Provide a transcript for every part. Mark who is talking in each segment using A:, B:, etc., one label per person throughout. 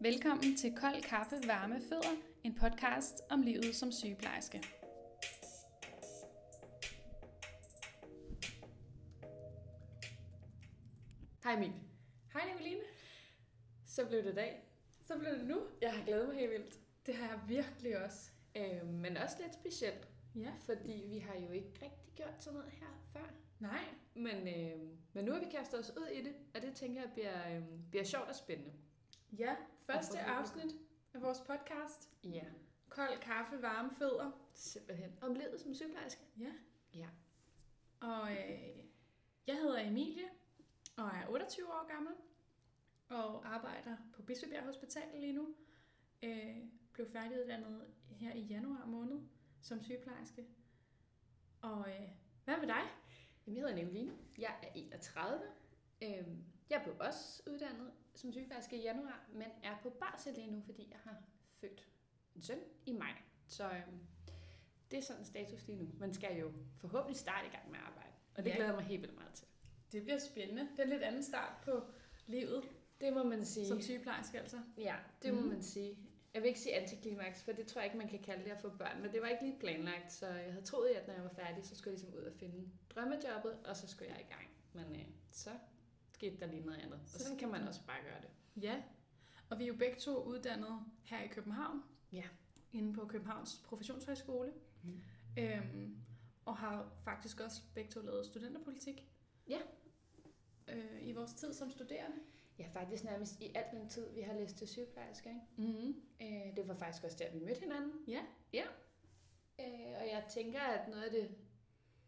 A: Velkommen til Kold Kaffe, Varme Fødder, en podcast om livet som sygeplejerske.
B: Hej Mik.
A: Hej Nicoline.
B: Så blev det dag.
A: Så blev det nu.
B: Jeg har glædet mig helt vildt.
A: Det har jeg virkelig også.
B: Øh, men også lidt specielt,
A: Ja.
B: fordi vi har jo ikke rigtig gjort sådan noget her før.
A: Nej.
B: Men, øh, men nu har vi kastet os ud i det, og det tænker jeg bliver, øh, bliver sjovt og spændende.
A: Ja, første afsnit af vores podcast.
B: Ja,
A: Kold Kaffe, Varme Fødder.
B: simpelthen. Om livet som sygeplejerske.
A: Ja.
B: Ja.
A: Og øh, jeg hedder Emilie og er 28 år gammel og arbejder på Bispebjerg Hospital lige nu. Øh, blev færdiguddannet her i januar måned som sygeplejerske. Og øh, hvad med dig?
B: Jamen, jeg hedder Nicoline. Jeg er 31. Øh, jeg blev også uddannet som sygeplejerske i januar, men er på barsel lige nu, fordi jeg har født en søn i maj. Så øh, det er sådan status lige nu. Man skal jo forhåbentlig starte i gang med at arbejde, og det
A: Ja.
B: glæder jeg mig helt vildt meget til.
A: Det bliver spændende. Det er en lidt anden start på livet
B: Det må man sige.
A: som sygeplejerske altså.
B: Ja, det må
A: Mhm.
B: man sige. Jeg vil ikke sige antiklimaks, for det tror jeg ikke, man kan kalde det at få børn, men det var ikke lige planlagt, så jeg havde troet, at når jeg var færdig, så skulle jeg ligesom ud og finde drømmejobbet, og så skulle jeg i gang. Men øh, så skete der lige noget andet, og
A: Så
B: sådan kan man også bare gøre det.
A: Ja, og vi er jo begge to uddannet her i København.
B: Ja.
A: Inde på Københavns Professionshøjskole.
B: Mm.
A: Øhm, og har faktisk også begge to lavet studenterpolitik.
B: Ja.
A: Øh, I vores tid som studerende.
B: Ja, faktisk nærmest i al den tid, vi har læst til sygeplejerske. Ikke?
A: Mm-hmm.
B: Øh, det var faktisk også der, vi mødte hinanden.
A: Ja.
B: Øh, og jeg tænker, at noget af det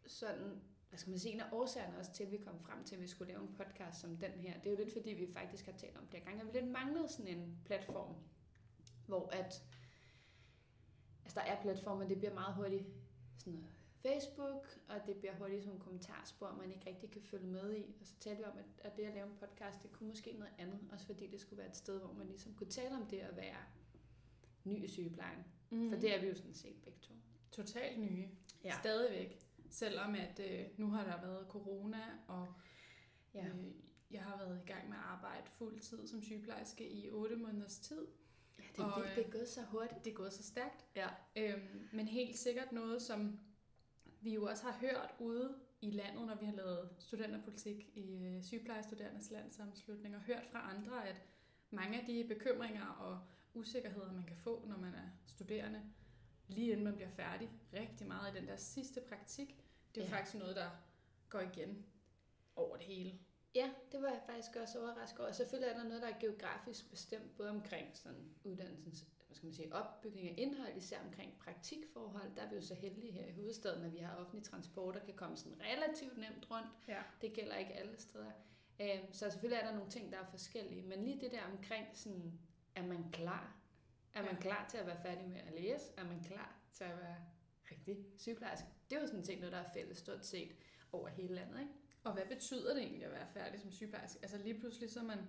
B: sådan, hvad skal man sige, en af årsagerne også til, at vi kom frem til, at vi skulle lave en podcast som den her, det er jo lidt fordi, vi faktisk har talt om flere gange, at vi lidt manglede sådan en platform, hvor at, altså der er platformer, det bliver meget hurtigt sådan noget Facebook, og det bliver hurtigt nogle kommentarspor, man ikke rigtig kan følge med i. Og så talte vi om, at, at det at lave en podcast, det kunne måske noget andet, også fordi det skulle være et sted, hvor man ligesom kunne tale om det at være ny i sygeplejen. Mm. For det er vi jo sådan set begge to.
A: Totalt nye.
B: Ja.
A: Stadigvæk. Selvom at øh, nu har der været corona, og
B: Ja.
A: øh, jeg har været i gang med at arbejde fuld tid som sygeplejerske i 8 måneders tid.
B: Ja, det er
A: Og,
B: vildt, det er gået så hurtigt.
A: Det er gået så stærkt.
B: Ja.
A: Øhm, men helt sikkert noget, som vi jo også har hørt ude i landet, når vi har lavet studenterpolitik i øh, sygeplejestuderendes landsammenslutning, og hørt fra andre, at mange af de bekymringer og usikkerheder, man kan få, når man er studerende, lige inden man bliver færdig, rigtig meget i den der sidste praktik, det er
B: Ja.
A: faktisk noget, der går igen over det hele.
B: Ja, det var jeg faktisk også overrasket over. Selvfølgelig er der noget, der er geografisk bestemt, både omkring sådan uddannelsens hvad skal man sige, opbygning af indhold, især omkring praktikforhold. Der er vi jo så heldige her i hovedstaden, at vi har offentlig transport og kan komme sådan relativt nemt rundt.
A: Ja.
B: Det gælder ikke alle steder. Øhm, Så selvfølgelig er der nogle ting, der er forskellige. Men lige det der omkring, sådan, er man klar? Er man klar til at være færdig med at læse? Er man klar til at være rigtig sygeplejerske? Det er jo sådan set noget, der er fælles stort set over hele landet, ikke?
A: Og hvad betyder det egentlig at være færdig som sygeplejerske? Altså lige pludselig så er man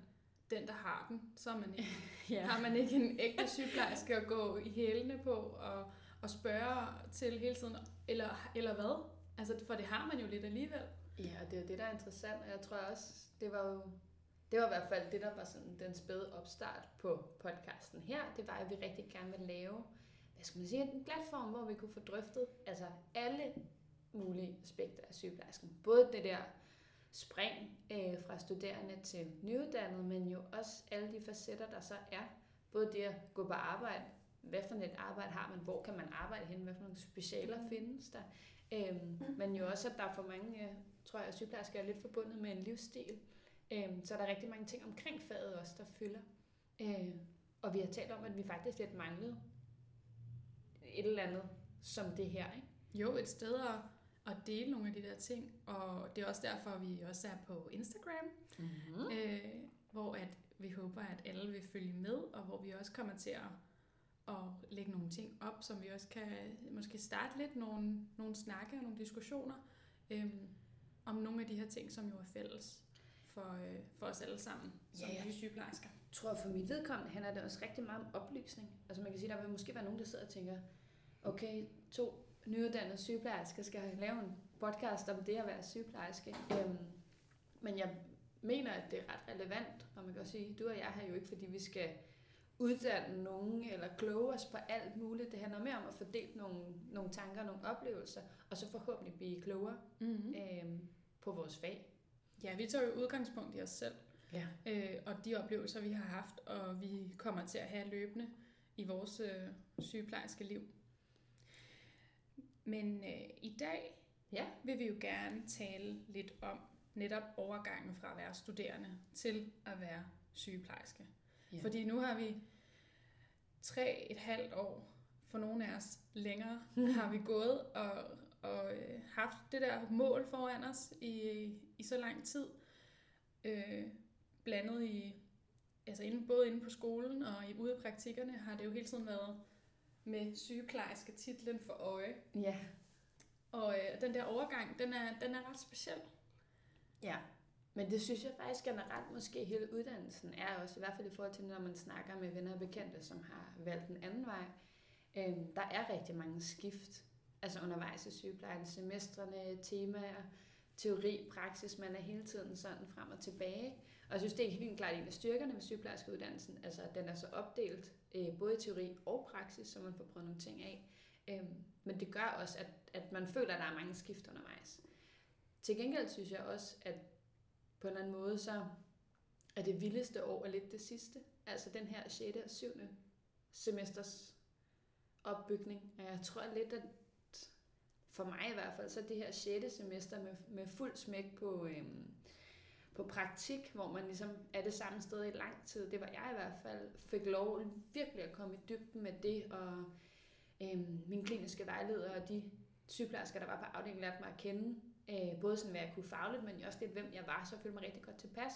A: den, der har den, så er man ikke
B: Ja.
A: Har man ikke en ægte sygeplejerske at gå i hælene på og, og spørge til hele tiden? Eller, eller hvad? Altså, for det har man jo lidt alligevel.
B: Ja, og det er jo det, der er interessant, og jeg tror også, det var jo, det var i hvert fald det, der var sådan den spæde opstart på podcasten her, det var, at vi rigtig gerne vil lave, hvad skal man sige, en platform, hvor vi kunne få drøftet altså alle mulige aspekter af sygeplejersken. Både det der spring øh, fra studerende til nyuddannede, men jo også alle de facetter, der så er. Både det at gå på arbejde, hvad for et arbejde har man, hvor kan man arbejde hen, hvad for nogle specialer findes der. Øhm, men jo også, at der er for mange, øh, tror jeg, sygeplejersker er lidt forbundet med en livsstil. Øhm, så er der rigtig mange ting omkring faget også, der fylder. Øh, og vi har talt om, at vi faktisk lidt manglede et eller andet som det her. Ikke?
A: Jo, et sted at, at dele nogle af de der ting. Og det er også derfor, vi også er på Instagram,
B: Mm-hmm.
A: øh, hvor at vi håber, at alle vil følge med, og hvor vi også kommer til at, at lægge nogle ting op, som vi også kan måske starte lidt nogle, nogle snakke og nogle diskussioner øh, om nogle af de her ting, som jo er fælles for, øh, for os alle sammen som
B: Ja,
A: nye sygeplejersker.
B: Jeg tror, for mit vedkommende handler det også rigtig meget om oplysning. Altså man kan sige, der vil måske være nogen, der sidder og tænker, okay, to nyuddannede sygeplejersker skal lave en podcast om det at være sygeplejerske. Øhm, men jeg mener, at det er ret relevant, og man kan også sige, du og jeg her jo ikke, fordi vi skal uddanne nogen eller kloge os på alt muligt. Det handler mere om at fordele nogle, nogle tanker, nogle oplevelser, og så forhåbentlig blive klogere
A: Mm-hmm.
B: øh, på vores fag.
A: Ja, vi tager jo udgangspunkt i os selv,
B: Ja.
A: øh, og de oplevelser, vi har haft, og vi kommer til at have løbende i vores øh, sygeplejerske liv. Men øh, i dag
B: Ja.
A: vil vi jo gerne tale lidt om netop overgangen fra at være studerende til at være sygeplejerske.
B: Ja.
A: Fordi nu har vi tre et halvt år, for nogle af os længere, har vi gået og, og øh, haft det der mål foran os i, i så lang tid. Øh, blandet i, altså inde, både inde på skolen og i ude i praktikkerne har det jo hele tiden været med sygeplejerske titlen for øje.
B: Ja.
A: Og øh, den der overgang, den er, den er ret speciel.
B: Ja. Men det synes jeg faktisk generelt måske hele uddannelsen er også, i hvert fald i forhold til, når man snakker med venner og bekendte, som har valgt en anden vej. Øhm, der er rigtig mange skift, altså undervejs i sygeplejen, semestrene, temaer, teori, praksis, man er hele tiden sådan frem og tilbage. Og jeg synes, det er helt klart en af styrkerne ved sygeplejerskeuddannelsen, altså at den er så opdelt, øh, både i teori og praksis, så man får prøvet nogle ting af. Øhm, men det gør også, at, at man føler, at der er mange skift undervejs. Til gengæld synes jeg også, at på en eller anden måde, så er det vildeste år er lidt det sidste. Altså den her 6. og 7. semesters opbygning. Og jeg tror lidt, at for mig i hvert fald, så det her 6. semester med, med fuld smæk på, øhm, på praktik, hvor man ligesom er det samme sted i lang tid. Det var jeg i hvert fald. Fik lov virkelig at komme i dybden med det, og øhm, min kliniske vejleder og de sygeplejersker, der var på afdelingen, lærte mig at kende. Øh, både sådan, hvad jeg kunne fagligt, men også lidt, hvem jeg var, så jeg følte mig rigtig godt tilpas.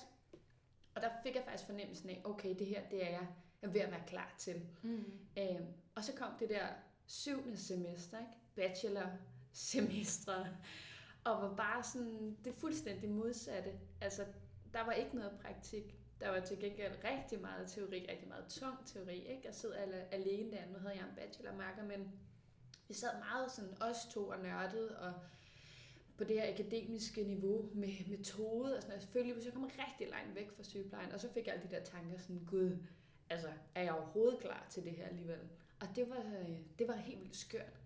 B: Og der fik jeg faktisk fornemmelsen af, okay, det her, det er jeg, jeg er ved at være klar til.
A: Mm.
B: Øh, og så kom det der syvende semester, ikke? bachelor semestre, og var bare sådan det fuldstændig modsatte. Altså, der var ikke noget praktik. Der var til gengæld rigtig meget teori, rigtig meget tung teori. Ikke? Jeg sidder alle, alene der. Nu havde jeg en bachelormarker, men vi sad meget sådan os to og nørdede, og på det her akademiske niveau med metode og sådan noget. Selvfølgelig, hvis jeg kom rigtig langt væk fra sygeplejen, og så fik jeg alle de der tanker sådan, gud, altså, er jeg overhovedet klar til det her alligevel? Og det var, øh, det var helt vildt skørt.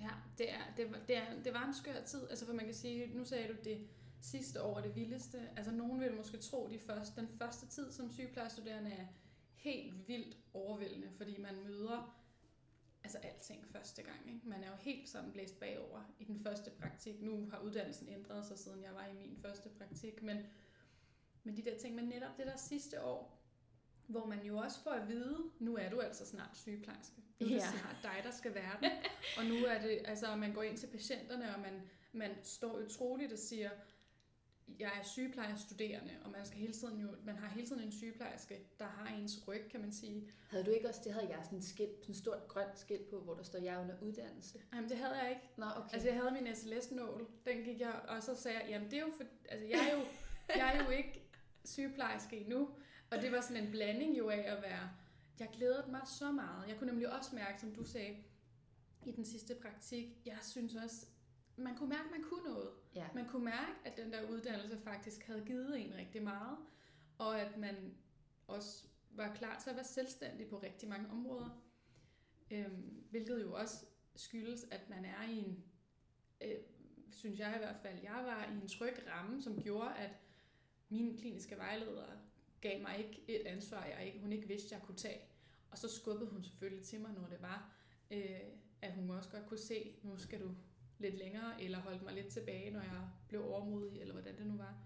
A: Ja, det, er, det, var, det, er, det var en skør tid. Altså, for man kan sige, nu sagde du det sidste år det vildeste. Altså, nogen vil måske tro, de første, den første tid som sygeplejestuderende er helt vildt overvældende, fordi man møder altså alting første gang. Ikke? Man er jo helt sådan blæst bagover i den første praktik. Nu har uddannelsen ændret sig, siden jeg var i min første praktik, men, men de der ting, men netop det der sidste år, hvor man jo også får at vide, nu er du altså snart sygeplejerske. Nu er det
B: Ja.
A: snart dig, der skal være den. Og nu er det, altså man går ind til patienterne, og man, man står utroligt og siger, jeg er sygeplejerstuderende, og man skal hele tiden jo, man har hele tiden en sygeplejerske, der har ens ryg, kan man sige.
B: Havde du ikke også, det havde jeg sådan et skilt, sådan et stort grønt skilt på, hvor der står, jeg er under uddannelse.
A: Jamen det havde jeg ikke.
B: Nå, okay.
A: Altså jeg havde min SLS-nål, den gik jeg, og så sagde jeg, jamen det er jo for, altså jeg er jo, jeg er jo ikke sygeplejerske endnu, og det var sådan en blanding jo af at være, jeg glædede mig så meget. Jeg kunne nemlig også mærke, som du sagde, i den sidste praktik, jeg synes også, man kunne mærke, at man kunne noget.
B: ja.
A: Man kunne mærke, at den der uddannelse faktisk havde givet en rigtig meget, og at man også var klar til at være selvstændig på rigtig mange områder. Øhm, hvilket jo også skyldes, at man er i en, øh, synes jeg i hvert fald, jeg var i en tryg ramme, som gjorde, at mine kliniske vejledere gav mig ikke et ansvar, jeg ikke, hun ikke vidste, jeg kunne tage. Og så skubbede hun selvfølgelig til mig, når det var, øh, at hun også godt kunne se, nu skal du lidt længere, eller holdt mig lidt tilbage, når jeg blev overmodig, eller hvordan det nu var.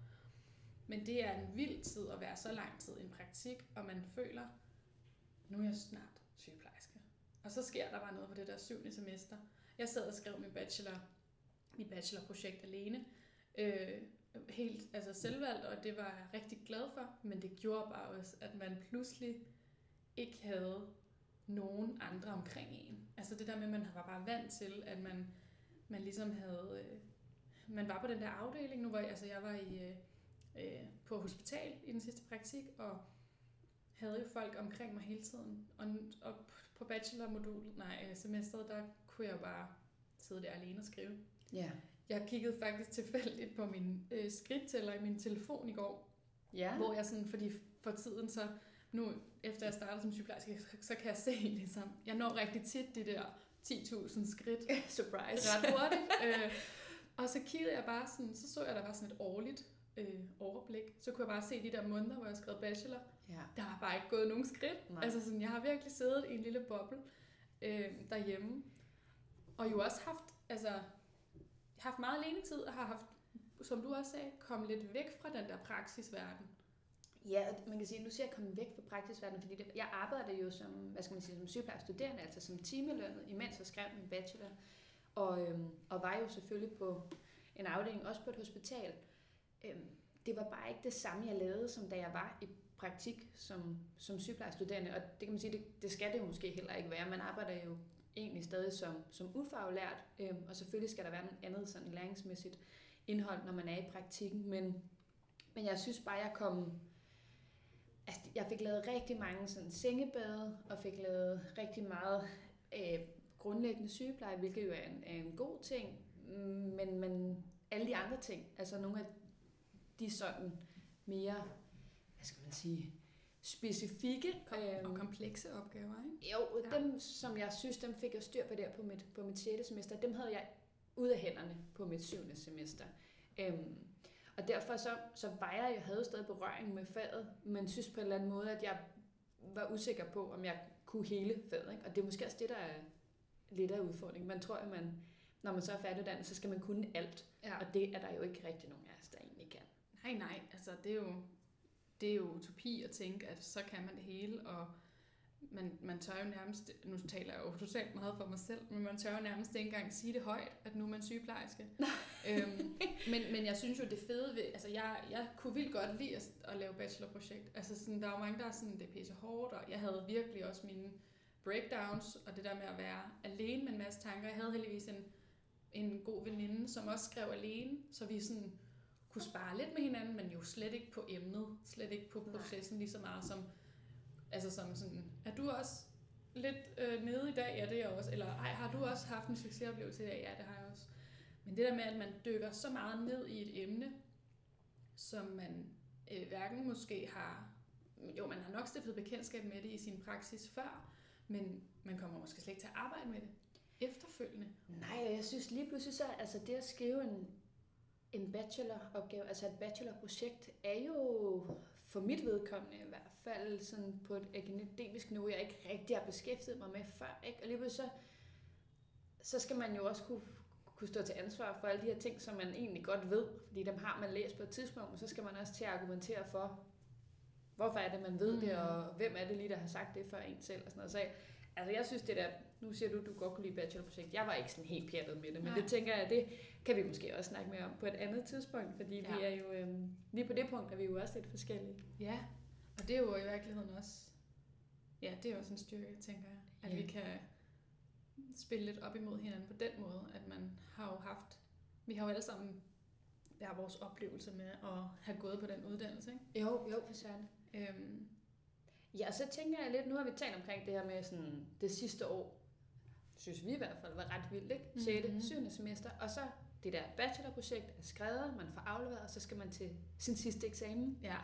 A: Men det er en vild tid at være så lang tid i en praktik, og man føler, nu er jeg snart sygeplejerske. Og så sker der bare noget på det der syvende semester. Jeg sad og skrev min bachelor, mit bachelorprojekt alene, øh, helt altså selvvalgt, og det var jeg rigtig glad for, men det gjorde bare også, at man pludselig ikke havde nogen andre omkring en. Altså det der med, at man var bare vant til, at man man ligesom havde... Øh, man var på den der afdeling, nu var jeg, altså jeg var i, øh, øh på hospital i den sidste praktik, og havde jo folk omkring mig hele tiden. Og, og på bachelormodul, nej, øh, semesteret, der kunne jeg jo bare sidde der alene og skrive.
B: Ja.
A: Jeg kiggede faktisk tilfældigt på min øh, skridttæller i min telefon i går,
B: Ja.
A: hvor jeg sådan, fordi for tiden så nu, efter jeg startede som sygeplejerske, så, så kan jeg se ligesom, jeg når rigtig tit de der 10.000 skridt
B: Surprise.
A: ret hurtigt. øh, og så kiggede jeg bare sådan, så så jeg, der var sådan et årligt øh, overblik. Så kunne jeg bare se de der måneder, hvor jeg skrev bachelor.
B: Ja.
A: Der har bare ikke gået nogen skridt.
B: Nej.
A: Altså sådan, jeg har virkelig siddet i en lille boble øh, derhjemme. Og jo også haft, altså, haft meget alene tid, og har haft, som du også sagde, kommet lidt væk fra den der praksisverden.
B: Ja, og man kan sige, nu ser jeg komme væk fra praksisverdenen, fordi det, jeg arbejder jo som, hvad skal man sige, som sygeplejerstuderende, altså som timelønnet, imens jeg skrev min bachelor. Og, øhm, og var jo selvfølgelig på en afdeling, også på et hospital. Øhm, det var bare ikke det samme, jeg lavede, som da jeg var i praktik som, som sygeplejestuderende, Og det kan man sige, det, det skal det jo måske heller ikke være. Man arbejder jo egentlig stadig som, som ufaglært, øh, og selvfølgelig skal der være noget andet sådan læringsmæssigt indhold, når man er i praktikken. Men, men jeg synes bare, jeg kom altså, jeg fik lavet rigtig mange sådan sengebade, og fik lavet rigtig meget øh, grundlæggende sygepleje, hvilket jo er en, er en god ting, men, men alle de andre ting, altså nogle af de sådan mere, hvad skal man sige, specifikke.
A: Kom,
B: øhm,
A: og komplekse opgaver, ikke?
B: jo,
A: Ja.
B: dem som jeg synes, dem fik jeg styr på der på mit, på mit 6. semester, dem havde jeg ud af hænderne på mit 7. semester. Øhm, og derfor så, så var jeg, jeg havde stadig berøring med faget, men synes på en eller anden måde, at jeg var usikker på, om jeg kunne hele faget. Ikke? Og det er måske også det, der er lidt af udfordringen. Man tror, at man, når man så er færdiguddannet, så skal man kunne alt.
A: Ja.
B: Og det er der jo ikke rigtig nogen af os, der egentlig kan.
A: Nej, nej, altså det er jo, det er jo utopi at tænke, at så kan man det hele, og man, man tør jo nærmest, nu taler jeg jo totalt meget for mig selv, men man tør jo nærmest ikke engang sige det højt, at nu er man sygeplejerske. øhm, men, men jeg synes jo, det fede ved, altså jeg, jeg kunne vildt godt lide at, at lave bachelorprojekt. Altså sådan, der er jo mange, der er sådan, det er pisse hårdt, og jeg havde virkelig også mine breakdowns, og det der med at være alene med en masse tanker. Jeg havde heldigvis en, en god veninde, som også skrev alene, så vi sådan kunne spare lidt med hinanden, men jo slet ikke på emnet, slet ikke på processen lige så meget som, altså som sådan, er du også lidt øh, nede i dag? Ja, det er jeg også. Eller ej, har du også haft en succesoplevelse i dag? Ja, det har jeg også. Men det der med, at man dykker så meget ned i et emne, som man øh, hverken måske har, jo, man har nok stiftet bekendtskab med det i sin praksis før, men man kommer måske slet ikke til at arbejde med det efterfølgende.
B: Nej, og jeg synes lige pludselig så, altså det at skrive en, en bacheloropgave, altså et bachelorprojekt, er jo for mit vedkommende i hvert fald sådan på et akademisk niveau, jeg ikke rigtig har beskæftiget mig med før. Ikke? Og lige så, så skal man jo også kunne, kunne stå til ansvar for alle de her ting, som man egentlig godt ved, fordi dem har man læst på et tidspunkt, og så skal man også til at argumentere for, hvorfor er det, man ved mm. det, og hvem er det lige, der har sagt det før en selv, og sådan noget. Så altså jeg synes det der, nu siger du, du godt kunne lide bachelorprojekt, jeg var ikke sådan helt pjattet med det, men
A: Nej.
B: det tænker jeg, det kan vi måske også snakke mere om på et andet tidspunkt, fordi ja. vi er jo, øhm, lige på det punkt er vi jo også lidt forskellige.
A: Ja, og det er jo i virkeligheden også, ja, det er også en styrke, tænker jeg, at
B: Ja.
A: vi kan spille lidt op imod hinanden på den måde, at man har jo haft, vi har jo alle sammen hver vores oplevelse med at have gået på den uddannelse, ikke?
B: Jo, jo, for søren.
A: Øhm,
B: Ja, og så tænker jeg lidt, nu har vi talt omkring det her med sådan det sidste år, synes vi i hvert fald var ret vildt, ikke? 6.
A: Mhm.
B: 7. semester, og så det der bachelorprojekt er skrevet, man får afleveret, og så skal man til sin sidste eksamen.
A: ja,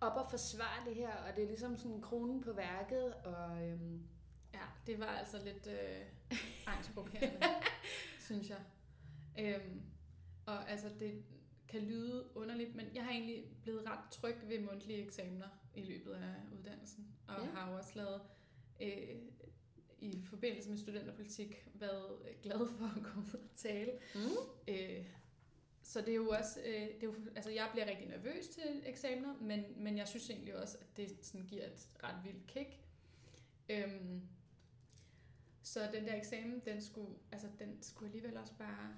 B: Op og forsvare det her, og det er ligesom sådan kronen på værket, og øhm,
A: ja, det var altså lidt øh, angstprovokerende, synes jeg. Øhm, og altså, det kan lyde underligt, men jeg har egentlig blevet ret tryg ved mundtlige eksamener i løbet af uddannelsen, og
B: Ja.
A: har også lavet øh, i forbindelse med studenterpolitik været øh, glad for at komme ud og tale.
B: mm.
A: Øh, så det er jo også, øh, det er jo, altså jeg bliver rigtig nervøs til eksamener, men, men jeg synes egentlig også, at det sådan giver et ret vildt kick. Øhm, så den der eksamen, den skulle, altså den skulle alligevel også bare,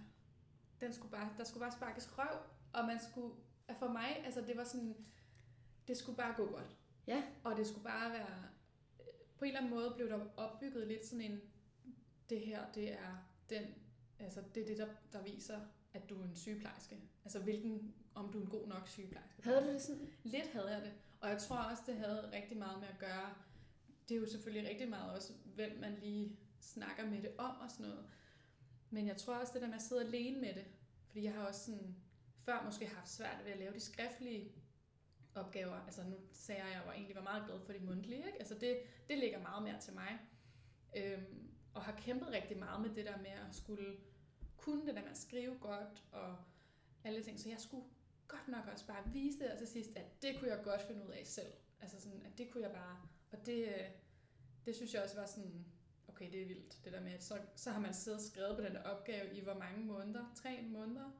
A: den skulle bare, der skulle bare sparkes røv, og man skulle, for mig, altså det var sådan, det skulle bare gå godt.
B: Ja.
A: Og det skulle bare være, på en eller anden måde blev der opbygget lidt sådan en, det her, det er den, altså det er det, der, der viser, at du er en sygeplejerske. Altså hvilken, om du er en god nok sygeplejerske.
B: Havde du det sådan?
A: Lidt havde jeg det. Og jeg tror også, det havde rigtig meget med at gøre, det er jo selvfølgelig rigtig meget også, hvem man lige snakker med det om og sådan noget. Men jeg tror også, det der med at sidde alene med det, fordi jeg har også sådan, før måske haft svært ved at lave de skriftlige opgaver, altså nu sagde jeg, at jeg var egentlig var meget glad for de mundtlige, ikke? Altså det, det ligger meget mere til mig. Øhm, og har kæmpet rigtig meget med det der med at skulle kunne det der med at skrive godt og alle ting. Så jeg skulle godt nok også bare vise det, og til sidst, at det kunne jeg godt finde ud af selv. Altså sådan, at det kunne jeg bare, og det, det synes jeg også var sådan, okay, det er vildt, det der med, at så, så har man siddet og skrevet på den der opgave i hvor mange måneder? Tre måneder?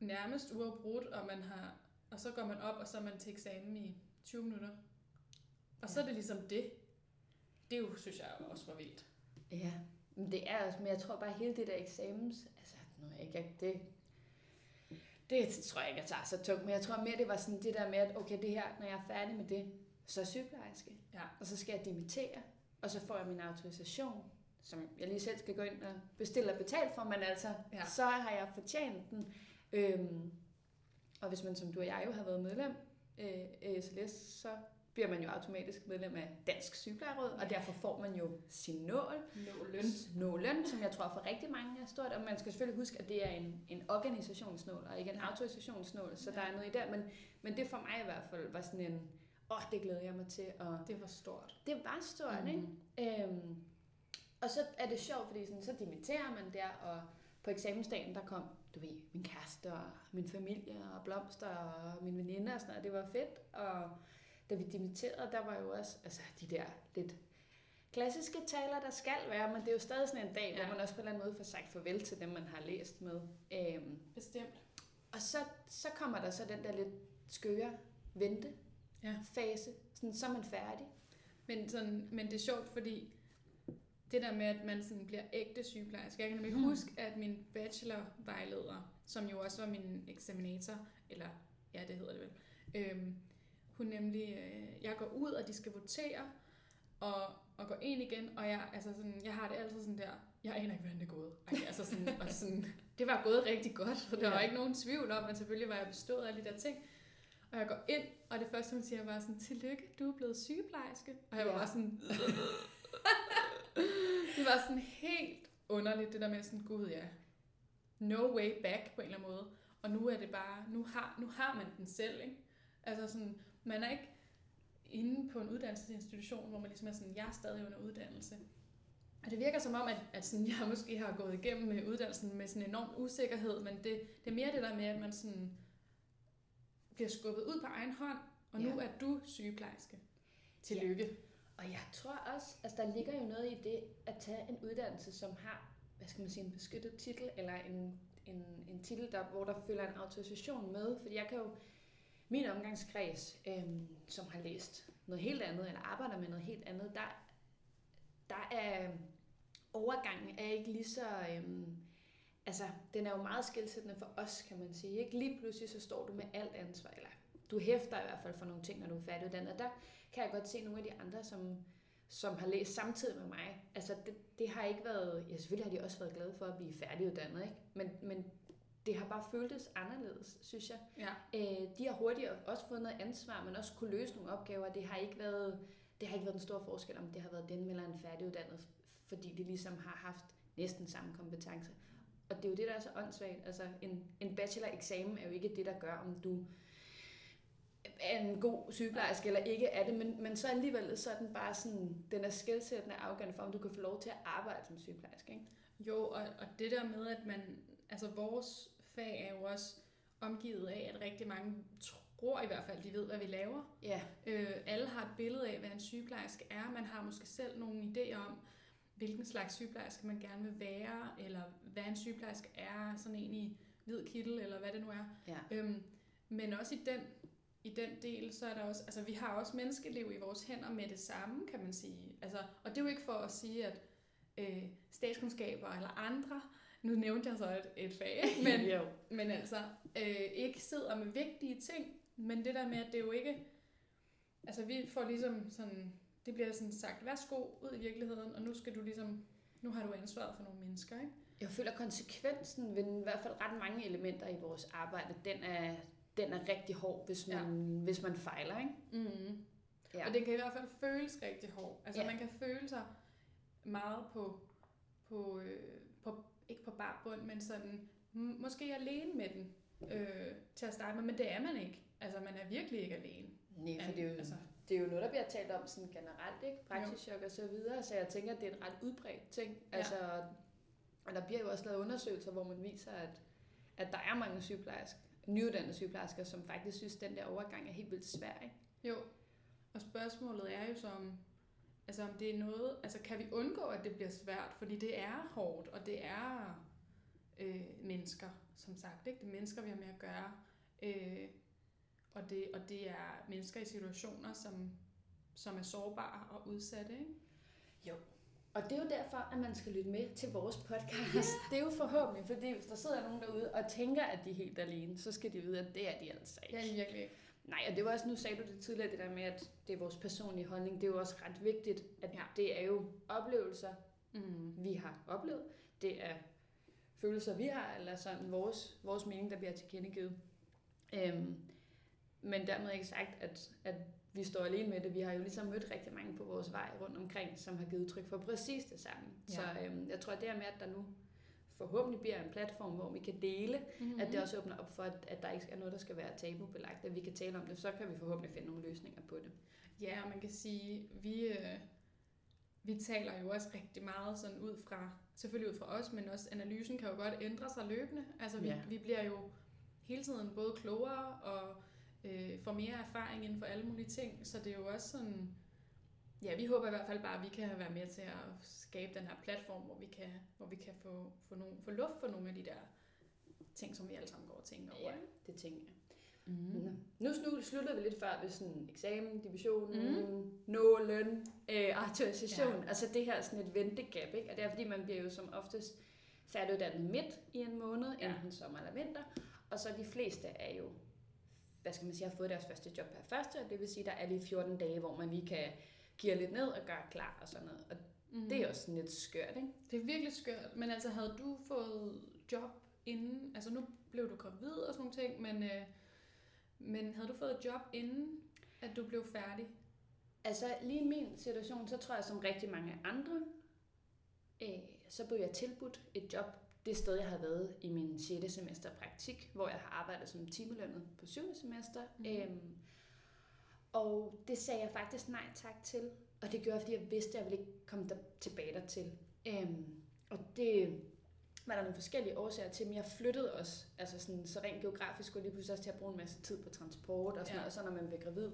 A: Nærmest uafbrudt, og man har, og så går man op, og så er man til eksamen i 20 minutter. Og så er det ligesom det. Det jo, synes jeg også var vildt.
B: Ja, men det er også, men jeg tror bare hele det der eksamens, altså nu er jeg ikke, det, det tror jeg ikke, jeg tager så tungt, men jeg tror mere, det var sådan det der med, at okay, det her, når jeg er færdig med det, så er jeg sygeplejerske,
A: Ja.
B: og så skal jeg dimittere, og så får jeg min autorisation, som jeg lige selv skal gå ind og bestille og betale for, men altså,
A: Ja.
B: ja. så har jeg fortjent den. Øhm, og hvis man som du og jeg jo har været medlem øh, af SLS, så bliver man jo automatisk medlem af Dansk Sygeplejeråd, og derfor får man jo sin nål,
A: Nålen.
B: nålen, som jeg tror for rigtig mange er stort, og man skal selvfølgelig huske, at det er en, en organisationsnål, og ikke en
A: Ja.
B: autorisationsnål, så
A: Ja.
B: der er noget i der, men, men det for mig i hvert fald var sådan en, åh, oh, det glæder jeg mig til, og
A: Det var stort.
B: det var stort, mm.
A: Mhm.
B: ikke? Øhm, og så er det sjovt, fordi sådan, så dimitterer man der, og på eksamensdagen, der kom, du ved, min kæreste og min familie og blomster og mine veninder og sådan noget. Det var fedt. Og da vi dimitterede, der var jo også altså, de der lidt klassiske taler, der skal være, men det er jo stadig sådan en dag, ja.
A: Ja.
B: hvor man også på en eller anden måde får sagt farvel til dem, man har læst med. Øhm,
A: Bestemt.
B: og så, så kommer der så den der lidt skøre vente
A: Ja.
B: fase. Sådan, så er man færdig.
A: Men, sådan, men det er sjovt, fordi det der med, at man sådan bliver ægte sygeplejerske. Jeg kan nemlig
B: Mm.
A: huske, at min bachelorvejleder, som jo også var min eksaminator, eller ja, det hedder det vel, øhm, hun nemlig, øh, jeg går ud, og de skal votere, og, og går ind igen, og jeg, altså sådan, jeg har det altid sådan der, jeg aner ikke, hvordan det er gået. Ej, altså sådan, og sådan, det var gået rigtig godt, så der
B: Ja.
A: var ikke nogen tvivl om, at selvfølgelig var jeg bestået af alle de der ting. Og jeg går ind, og det første, hun siger, var sådan, tillykke, du er blevet sygeplejerske. Og jeg var
B: Ja.
A: bare sådan, det var sådan helt underligt, det der med sådan, gud ja, no way back på en eller anden måde. Og nu er det bare, nu har, nu har man den selv, ikke? Altså sådan, man er ikke inde på en uddannelsesinstitution, hvor man ligesom er sådan, jeg er stadig under uddannelse. Og det virker som om, at, at sådan, jeg måske har gået igennem med uddannelsen med sådan en enorm usikkerhed, men det, det er mere det der med, at man sådan bliver skubbet ud på egen hånd, og nu
B: Ja.
A: er du sygeplejerske. Tillykke.
B: Og jeg tror også, altså der ligger jo noget i det at tage en uddannelse, som har, hvad skal man sige, en beskyttet titel, eller en, en, en titel, der, hvor der følger en autorisation med. Fordi jeg kan jo, min omgangskreds, øhm, som har læst noget helt andet, eller arbejder med noget helt andet, der, der er overgangen er ikke lige så, øhm, altså den er jo meget skilsættende for os, kan man sige. Ikke? Lige pludselig så står du med alt ansvar, eller du hæfter i hvert fald for nogle ting, når du er færdiguddannet. Der kan jeg godt se nogle af de andre, som, som har læst samtidig med mig. Altså det, det har ikke været, ja selvfølgelig har de også været glade for at blive færdiguddannet, ikke? Men, men det har bare føltes anderledes, synes jeg.
A: Ja.
B: Øh, de har hurtigt også fået noget ansvar, men også kunne løse nogle opgaver. Det har ikke været, det har ikke været den store forskel, om det har været den eller en færdiguddannet, fordi de ligesom har haft næsten samme kompetencer. Og det er jo det, der er så åndssvagt. Altså, en, en bachelor-eksamen er jo ikke det, der gør, om du er en god sygeplejerske eller ikke er det, men, men så alligevel så er den bare sådan, den er skældsættende afgørende for, om du kan få lov til at arbejde som sygeplejerske. Ikke?
A: Jo, og, og det der med, at man, altså vores fag er jo også omgivet af, at rigtig mange tror i hvert fald, de ved, hvad vi laver.
B: Ja,
A: Øh, alle har et billede af, hvad en sygeplejerske er. Man har måske selv nogle idéer om, hvilken slags sygeplejerske man gerne vil være, eller hvad en sygeplejerske er, sådan en i hvid kittel, eller hvad det nu er.
B: ja.
A: Øhm, men også i den, i den del, så er der også, altså vi har også menneskeliv i vores hænder med det samme, kan man sige. Altså, og det er jo ikke for at sige, at øh, statskundskaber eller andre, nu nævnte jeg så et, et fag, men,
B: jo.
A: men altså øh, ikke sidder med vigtige ting, men det der med, at det er jo ikke, altså vi får ligesom sådan, det bliver sådan sagt, værsgo ud i virkeligheden, og nu skal du ligesom, nu har du ansvaret for nogle mennesker, ikke?
B: Jeg føler konsekvensen ved i hvert fald ret mange elementer i vores arbejde, den er, den er rigtig hård, hvis man, ja. hvis man fejler. Ikke?
A: Mm.
B: Ja.
A: Og det kan i hvert fald føles rigtig hårdt. Altså
B: Ja.
A: man kan føle sig meget på, på, øh, på ikke på bar bund, men sådan, måske alene med den øh, til at starte med, men det er man ikke. Altså, man er virkelig ikke alene.
B: Nej, for det er, jo, altså. det er jo noget, der bliver talt om sådan generelt, ikke? Praksischok og så videre, så jeg tænker, at det er en ret udbredt ting. Ja. Altså, og der bliver jo også lavet undersøgelser, hvor man viser, at, at der er mange sygeplejersker, nyuddannede sygeplejersker, som faktisk synes, at den der overgang er helt vildt svær, ikke?
A: Jo, og spørgsmålet er jo så, om, altså om det er noget, altså kan vi undgå, at det bliver svært, fordi det er hårdt, og det er øh, mennesker, som sagt, ikke? Det er mennesker, vi har med at gøre, øh, og, det, og det er mennesker i situationer, som, som er sårbare og udsatte, ikke?
B: Jo, og det er jo derfor, at man skal lytte med til vores podcast. Yeah. Det er jo forhåbentlig, fordi hvis der sidder nogen derude og tænker, at de er helt alene, så skal de vide, at det er de altså ikke.
A: Ja, virkelig ikke.
B: Nej, og det var også, nu sagde du det tidligere, det der med, at det er vores personlige holdning. Det er jo også ret vigtigt, at ja. det er jo oplevelser, mm. vi har oplevet. Det er følelser, vi har, eller sådan vores, vores mening, der bliver tilkendegivet. Øhm, men dermed ikke sagt, at, at vi står alene med det. Vi har jo ligesom mødt rigtig mange på vores vej rundt omkring, som har givet udtryk for præcis det samme. Ja. Så øhm, jeg tror, at det er med, at der nu forhåbentlig bliver en platform, hvor vi kan dele, mm-hmm. at det også åbner op for, at, at der ikke er noget, der skal være tabubelagt, at vi kan tale om det, så kan vi forhåbentlig finde nogle løsninger på det.
A: Ja, og man kan sige, vi, øh, vi taler jo også rigtig meget sådan ud fra, selvfølgelig ud fra os, men også analysen kan jo godt ændre sig løbende. Altså vi, ja. vi bliver jo hele tiden både klogere og øh, får mere erfaring inden for alle mulige ting, så det er jo også sådan, ja, vi håber i hvert fald bare, at vi kan være med til at skabe den her platform, hvor vi kan, hvor vi kan få, få, nogle, få luft for nogle af de der ting, som vi alle sammen går og tænker over.
B: Ja, det tænker jeg. Mm. Nu sluttede vi lidt før ved sådan eksamen, division, mm. nå løn, øh, autorisation. Ja. Altså det her sådan et ventegap, ikke? Og det er fordi, man bliver jo som oftest færdiguddannet midt i en måned, ja. enten sommer eller vinter. Og så de fleste er jo hvad skal man sige, har fået deres første job per første, og det vil sige, der er lige 14 dage, hvor man lige kan give lidt ned og gøre klar og sådan noget. Og mm. det er også lidt skørt, ikke?
A: Det er virkelig skørt, men altså havde du fået job inden, altså nu blev du gravid og sådan nogle ting, men, øh, men havde du fået job inden, at du blev færdig?
B: Altså lige i min situation, så tror jeg som rigtig mange andre, øh, så blev jeg tilbudt et job det sted, jeg har været i min 6. semester praktik, hvor jeg har arbejdet som timelønnet på 7. semester. Mm. Øhm, og det sagde jeg faktisk nej tak til. Og det gjorde jeg, fordi jeg vidste, at jeg ville ikke komme der tilbage dertil. Øhm, og det var der nogle forskellige årsager til, men jeg flyttede også, altså sådan, så rent geografisk, og lige pludselig også til at bruge en masse tid på transport og sådan ja. noget, og så når man bliver gravid.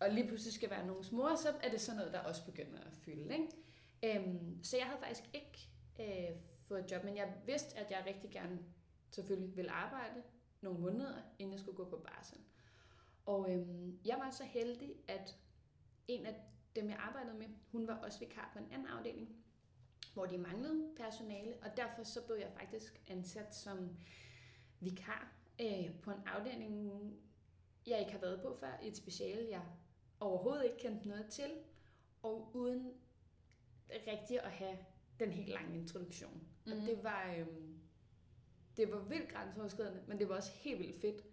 B: Og lige pludselig skal være nogens mor, så er det sådan noget, der også begynder at fylde. Ikke? Øhm, så jeg havde faktisk ikke øh, fået et job, men jeg vidste, at jeg rigtig gerne selvfølgelig ville arbejde nogle måneder, inden jeg skulle gå på barsel. Og øhm, jeg var så heldig, at en af dem, jeg arbejdede med, hun var også vikar på en anden afdeling, hvor de manglede personale, og derfor så blev jeg faktisk ansat som vikar øh, på en afdeling, jeg ikke har været på før, i et speciale, jeg overhovedet ikke kendte noget til, og uden rigtig at have den helt lange introduktion. Mm. Og det var, øhm, det var vildt grænseoverskridende, men det var også helt vildt fedt.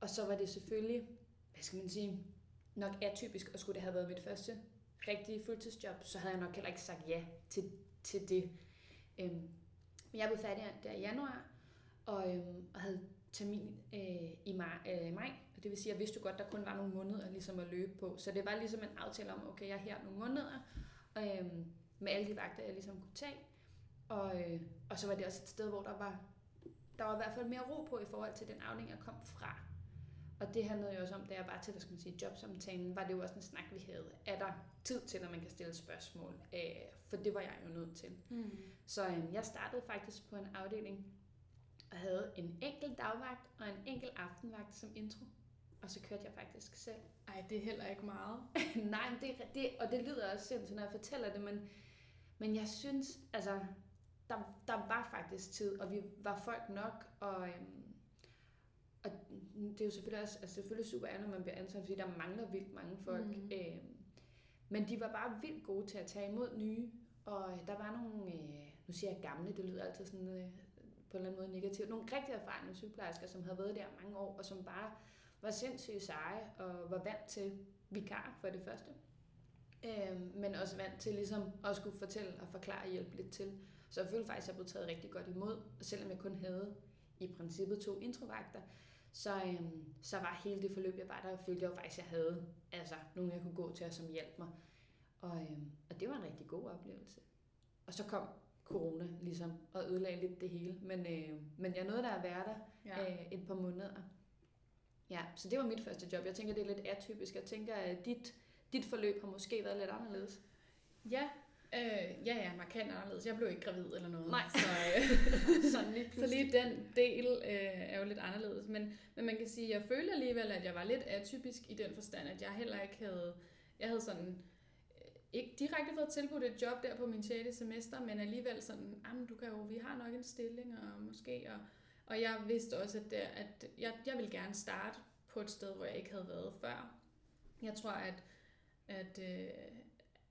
B: Og så var det selvfølgelig, hvad skal man sige, nok atypisk, og skulle det have været mit første rigtige fuldtidsjob, så havde jeg nok heller ikke sagt ja til, til det. Øhm, men jeg blev færdig der i januar, og, øhm, og havde termin øh, i maj, øh, maj, og det vil sige, at jeg vidste jo godt, der kun var nogle måneder ligesom at løbe på. Så det var ligesom en aftale om, okay, jeg er her nogle måneder, øhm, med alle de vagter, jeg ligesom kunne tage. Og, øh, og så var det også et sted, hvor der var, der var i hvert fald mere ro på i forhold til den afdeling, jeg kom fra. Og det handlede jo også om, da jeg var til, hvad skal man sige, jobsamtalen, var det jo også en snak, vi havde. Er der tid til, når man kan stille spørgsmål? Øh, for det var jeg jo nødt til. Mm. Så øh, jeg startede faktisk på en afdeling, og havde en enkelt dagvagt og en enkelt aftenvagt som intro. Og så kørte jeg faktisk selv.
A: Ej, det er heller ikke meget.
B: Nej, men det, det, og det lyder også sindssygt, når jeg fortæller det, men men jeg synes, altså, der, der var faktisk tid, og vi var folk nok, og, øhm, og det er jo selvfølgelig også altså selvfølgelig super ærgerligt, når man bliver ansat, fordi der mangler vildt mange folk. Mm. Øhm, men de var bare vildt gode til at tage imod nye, og der var nogle, øh, nu siger jeg gamle, det lyder altid sådan øh, på en eller anden måde negativt, nogle rigtig erfarne sygeplejersker, som havde været der mange år, og som bare var sindssygt seje og var vant til vikar for det første. Øh, men også vant til ligesom at skulle fortælle og forklare og hjælpe lidt til. Så jeg følte faktisk, at jeg blev taget rigtig godt imod. Og selvom jeg kun havde i princippet to introvagter, så, øhm, så var hele det forløb, jeg var der, følte jeg jo faktisk, at jeg havde altså, nogen, jeg kunne gå til, og som hjalp mig. Og, øhm, og det var en rigtig god oplevelse. Og så kom corona ligesom, og ødelagde lidt det hele. Men, øh, men jeg nåede der at være der ja. øh, et par måneder. Ja, så det var mit første job. Jeg tænker, det er lidt atypisk. Jeg tænker, at dit, dit forløb har måske været lidt anderledes.
A: Ja, øh, ja, ja, markant anderledes. Jeg blev ikke gravid eller noget.
B: Nej.
A: Så, øh, Sådan lige så lige den del øh, er jo lidt anderledes. Men, men man kan sige, at jeg følte alligevel, at jeg var lidt atypisk i den forstand, at jeg heller ikke havde... Jeg havde sådan ikke direkte fået tilbudt et job der på min 6. semester, men alligevel sådan, jamen du kan jo, vi har nok en stilling, og måske, og, og jeg vidste også, at, der, at jeg, jeg ville gerne starte på et sted, hvor jeg ikke havde været før. Jeg tror, at, at, øh,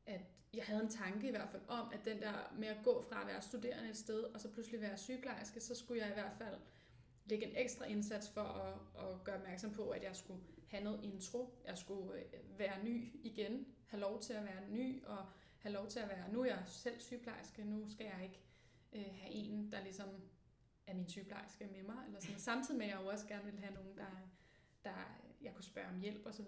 A: at jeg havde en tanke i hvert fald om, at den der med at gå fra at være studerende et sted, og så pludselig være sygeplejerske, så skulle jeg i hvert fald lægge en ekstra indsats for at, at gøre opmærksom på, at jeg skulle have noget intro. Jeg skulle øh, være ny igen, have lov til at være ny, og have lov til at være, nu er jeg selv sygeplejerske, nu skal jeg ikke øh, have en, der ligesom er min sygeplejerske med mig, eller sådan. samtidig med at jeg også gerne ville have nogen, der, der jeg kunne spørge om hjælp osv.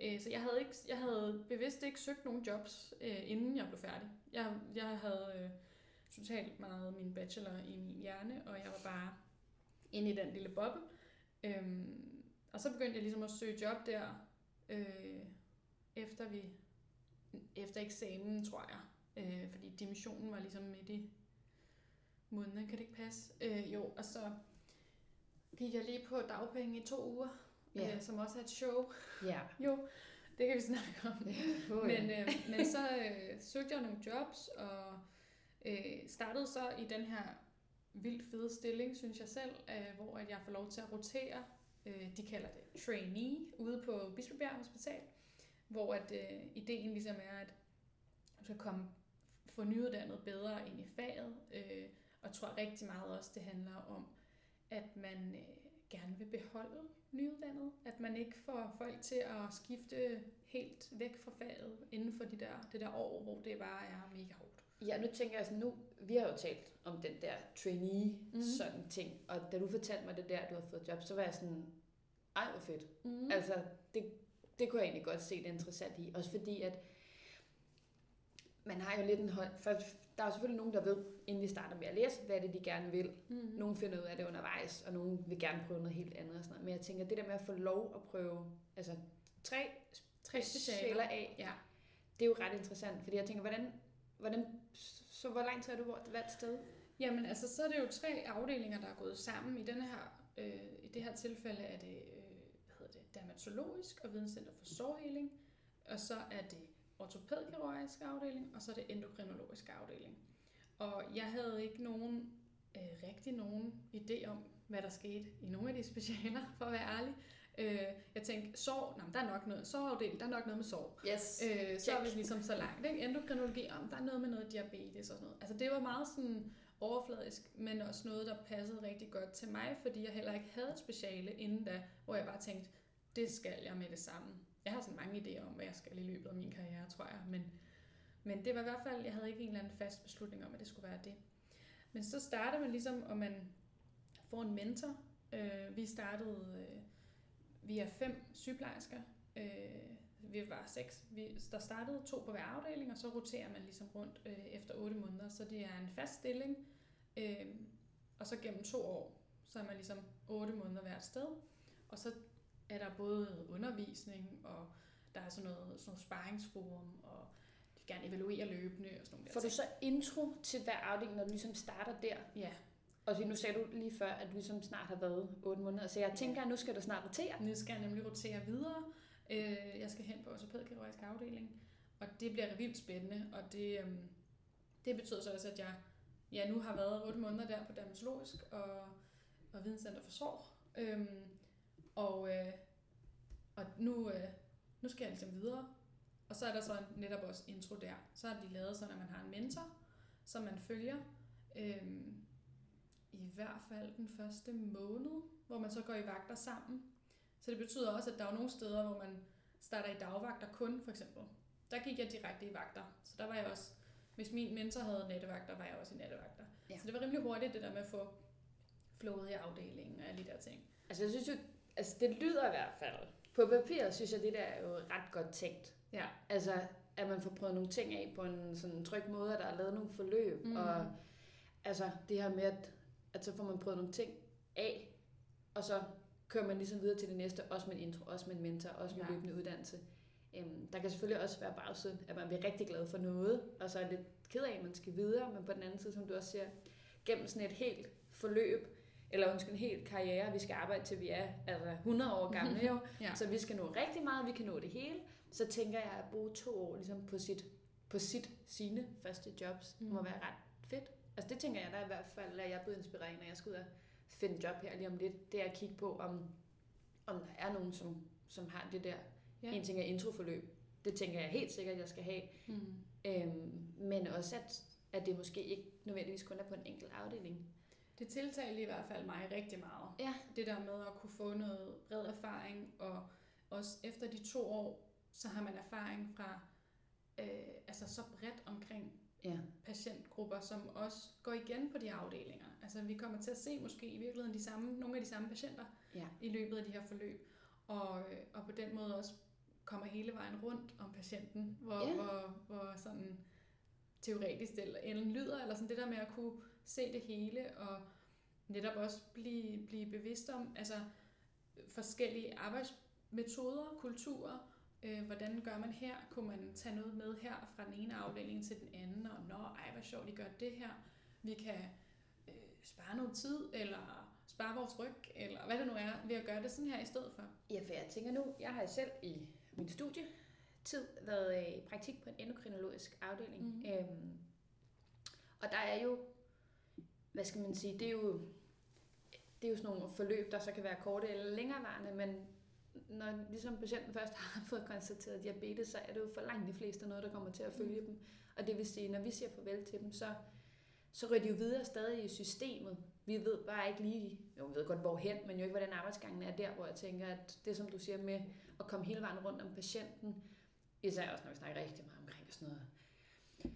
A: Så, øh, så jeg havde, ikke, jeg havde bevidst ikke søgt nogen jobs, øh, inden jeg blev færdig. Jeg, jeg havde øh, totalt meget min bachelor i min hjerne, og jeg var bare inde i den lille boble. Øhm, og så begyndte jeg ligesom at søge job der, øh, efter vi efter eksamen, tror jeg. Øh, fordi dimensionen var ligesom midt i måneden, kan det ikke passe? Øh, jo, og så gik jeg lige på dagpenge i to uger, yeah. øh, som også er et show.
B: Ja.
A: Jo, det kan vi snakke om. Oh, men, øh, men så øh, søgte jeg nogle jobs, og øh, startede så i den her vildt fede stilling, synes jeg selv, øh, hvor at jeg får lov til at rotere. Øh, de kalder det trainee ude på Bispebjerg Hospital hvor at øh, ideen ligesom er, at du skal komme få nyuddannet bedre ind i faget, øh, og tror rigtig meget også, det handler om, at man øh, gerne vil beholde nyuddannet, at man ikke får folk til at skifte helt væk fra faget inden for de der, det der år, hvor det bare er mega hårdt.
B: Ja, nu tænker jeg sådan, nu, vi har jo talt om den der trainee mm-hmm. sådan ting, og da du fortalte mig det der, du har fået job, så var jeg sådan, ej hvor fedt. Mm-hmm. Altså, det, det kunne jeg egentlig godt se det interessant i. Også fordi, at man har jo lidt en hånd... For der er selvfølgelig nogen, der ved, inden de starter med at læse, hvad det de gerne vil. Mm. Nogle finder ud af det undervejs, og nogle vil gerne prøve noget helt andet. Og sådan noget. Men jeg tænker, det der med at få lov at prøve altså, tre, tre specialer af, ja. det er jo ret interessant. Fordi jeg tænker, hvordan, hvordan, så hvor lang tid er du hvert sted?
A: Jamen, altså, så er det jo tre afdelinger, der er gået sammen. I, denne her, øh, i det her tilfælde er det dermatologisk og videnscenter for sårheling, og så er det ortopædkirurgisk afdeling, og så det endokrinologisk afdeling. Og jeg havde ikke nogen øh, rigtig nogen idé om, hvad der skete i nogle af de specialer, for at være ærlig. Øh, jeg tænkte, sår, nej, der er nok noget, sårafdeling, der er nok noget med sår.
B: Yes.
A: Øh, så er vi ligesom så langt. Ikke? Endokrinologi, om der er noget med noget diabetes og sådan noget. Altså det var meget sådan overfladisk, men også noget, der passede rigtig godt til mig, fordi jeg heller ikke havde et speciale inden da, hvor jeg bare tænkte, det skal jeg med det samme. Jeg har sådan mange idéer om, hvad jeg skal i løbet af min karriere, tror jeg. Men, men det var i hvert fald, jeg havde ikke en eller anden fast beslutning om, at det skulle være det. Men så starter man ligesom, og man får en mentor. Øh, vi startede, øh, vi er fem sygeplejersker. Øh, vi var seks. Vi, der startede to på hver afdeling, og så roterer man ligesom rundt øh, efter otte måneder. Så det er en fast stilling. Øh, og så gennem to år, så er man ligesom otte måneder hvert sted. Og så er der både undervisning, og der er sådan noget, sådan noget sparringsforum, og de vil gerne evaluere løbende og sådan noget.
B: Får du så intro til hver afdeling, når du ligesom starter der?
A: Ja.
B: Og nu sagde du lige før, at du ligesom snart har været 8 måneder, så jeg tænker, at nu skal du snart rotere.
A: Nu skal jeg nemlig rotere videre. Øh, jeg skal hen på ortopædkirurgisk afdeling, og det bliver vildt spændende, og det, øhm, det betyder så også, at jeg ja, nu har været 8 måneder der på dermatologisk og, og videnscenter for sår. Øhm, og, øh, og nu, øh, nu skal jeg ligesom videre. Og så er der så netop også intro der. Så har de lavet sådan, at man har en mentor, som man følger. Øh, I hvert fald den første måned, hvor man så går i vagter sammen. Så det betyder også, at der er nogle steder, hvor man starter i dagvagter kun, for eksempel. Der gik jeg direkte i vagter. Så der var jeg også, hvis min mentor havde nattevagter, var jeg også i nattevagter. Ja. Så det var rimelig hurtigt, det der med at få flowet i afdelingen og alle de der ting.
B: Altså jeg synes jo, altså det lyder i hvert fald. På papiret synes jeg, det der er jo ret godt tænkt.
A: Ja.
B: Altså, at man får prøvet nogle ting af på en sådan tryg måde, at der er lavet nogle forløb,
A: Mm.
B: og altså det her med, at, at så får man prøvet nogle ting af, og så kører man ligesom videre til det næste, også med en intro, også med en mentor, også med
A: Ja.
B: ja. løbende uddannelse. Øhm, der kan selvfølgelig også være bagsiden, at man bliver rigtig glad for noget, og så er lidt ked af, at man skal videre, men på den anden side, som du også siger, gennem sådan et helt forløb, eller undskyld, en helt karriere, vi skal arbejde til vi er altså 100 år gamle jo,
A: Ja.
B: så vi skal nå rigtig meget, vi kan nå det hele, så tænker jeg at bruge to år ligesom på sit, på sit sine første jobs,
A: Mm.
B: må være ret fedt. Altså det tænker jeg da i hvert fald, at jeg er blevet inspireret, når jeg skal ud og finde job her lige om lidt, det er at kigge på, om, om der er nogen, som, som har det der.
A: Ja.
B: En ting er introforløb, det tænker jeg helt sikkert, jeg skal have,
A: Mm.
B: øhm, men også at, at det måske ikke nødvendigvis kun er på en enkelt afdeling.
A: Det tiltalte i hvert fald mig rigtig meget.
B: Ja.
A: Det der med at kunne få noget bred erfaring, og også efter de to år, så har man erfaring fra øh, altså så bredt omkring
B: Ja.
A: patientgrupper, som også går igen på de afdelinger. Altså vi kommer til at se måske i virkeligheden de samme, nogle af de samme patienter
B: Ja.
A: i løbet af de her forløb, og, øh, og på den måde også kommer hele vejen rundt om patienten, hvor,
B: Ja.
A: hvor, hvor sådan teoretisk det enden lyder, eller sådan det der med at kunne se det hele, og netop også blive, blive bevidst om altså, forskellige arbejdsmetoder, kulturer, øh, hvordan gør man her, kunne man tage noget med her fra den ene afdeling til den anden, og nå, ej, hvor sjovt, I gør det her, vi kan øh, spare noget tid, eller spare vores ryg, eller hvad det nu er, ved at gøre det sådan her i stedet for.
B: Ja, for jeg tænker nu, jeg har selv i min studietid været øh, i praktik på en endokrinologisk afdeling.
A: Mhm.
B: Mm. Øhm, og der er jo, hvad skal man sige, det er jo, det er jo sådan nogle forløb, der så kan være korte eller længerevarende, men når ligesom patienten først har fået konstateret diabetes, så er det jo for langt de fleste noget, der kommer til at følge mm. dem. Og det vil sige, når vi siger farvel til dem, så, så ryger de jo videre stadig i systemet. Vi ved bare ikke lige, jo, vi ved godt hvorhen, men jo ikke, hvordan arbejdsgangen er der, hvor jeg tænker, at det som du siger med at komme hele vejen rundt om patienten, især også når vi snakker rigtig meget omkring sådan noget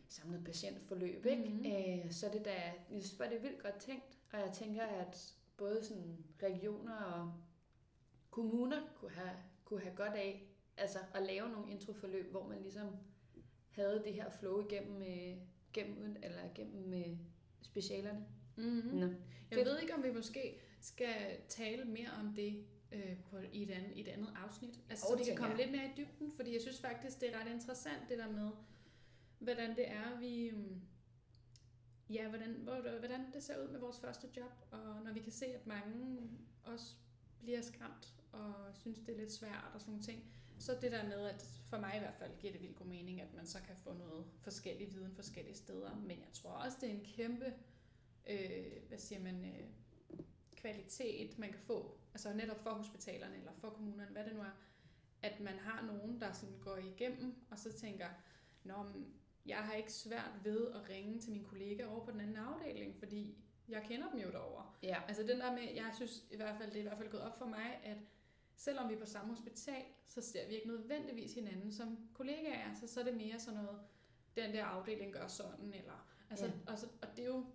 B: samlet patientforløb, ikke?
A: Mhm.
B: Øh, så det da, jeg synes bare, det er vildt godt tænkt, og jeg tænker, at både sådan regioner og kommuner kunne have, kunne have godt af altså at lave nogle introforløb, hvor man ligesom havde det her flow igennem, øh, gennem, eller gennem øh, specialerne.
A: Mm-hmm.
B: Nå.
A: Jeg
B: Fedt.
A: ved ikke, om vi måske skal tale mere om det øh, på, i, et andet, i et andet afsnit. Altså,
B: Åh,
A: så
B: det
A: vi kan komme
B: jeg.
A: lidt mere i dybden, fordi jeg synes faktisk, det er ret interessant, det der med, hvordan det er, vi... Ja, hvordan, hvor, hvordan det ser ud med vores første job, og når vi kan se, at mange også bliver skræmt og synes, det er lidt svært og sådan nogle ting. Så det der med, at for mig i hvert fald giver det vildt god mening, at man så kan få noget forskellig viden forskellige steder. Men jeg tror også, det er en kæmpe, øh, hvad siger man, øh, kvalitet, man kan få, altså netop for hospitalerne eller for kommunerne, hvad det nu er, at man har nogen, der sådan går igennem, og så tænker, Nå, men jeg har ikke svært ved at ringe til min kollega over på den anden afdeling, fordi jeg kender dem jo derovre.
B: Ja.
A: Altså den der med, jeg synes i hvert fald, det er i hvert fald gået op for mig, at selvom vi er på samme hospital, så ser vi ikke nødvendigvis hinanden som kollegaer, så, så er det mere sådan noget, den der afdeling gør sådan, eller, altså,
B: Ja.
A: og, så, og det er jo